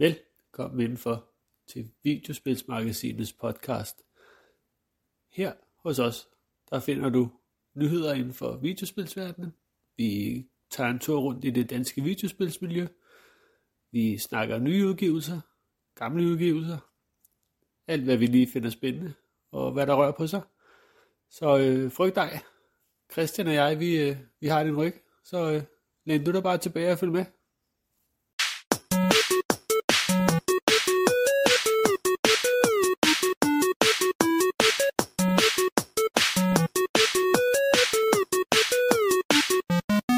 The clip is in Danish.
Velkommen indenfor til Videospilsmagasinets podcast. Her hos os, der finder du nyheder inden for videospilsverdenen. Vi tager en tur rundt i det danske videospilsmiljø. Vi snakker nye udgivelser, gamle udgivelser, alt hvad vi lige finder spændende, og hvad der rører på sig. Så øh, frygt dig. Christian og jeg, vi, øh, vi har din ryg, så øh, læn du dig bare tilbage og følg med.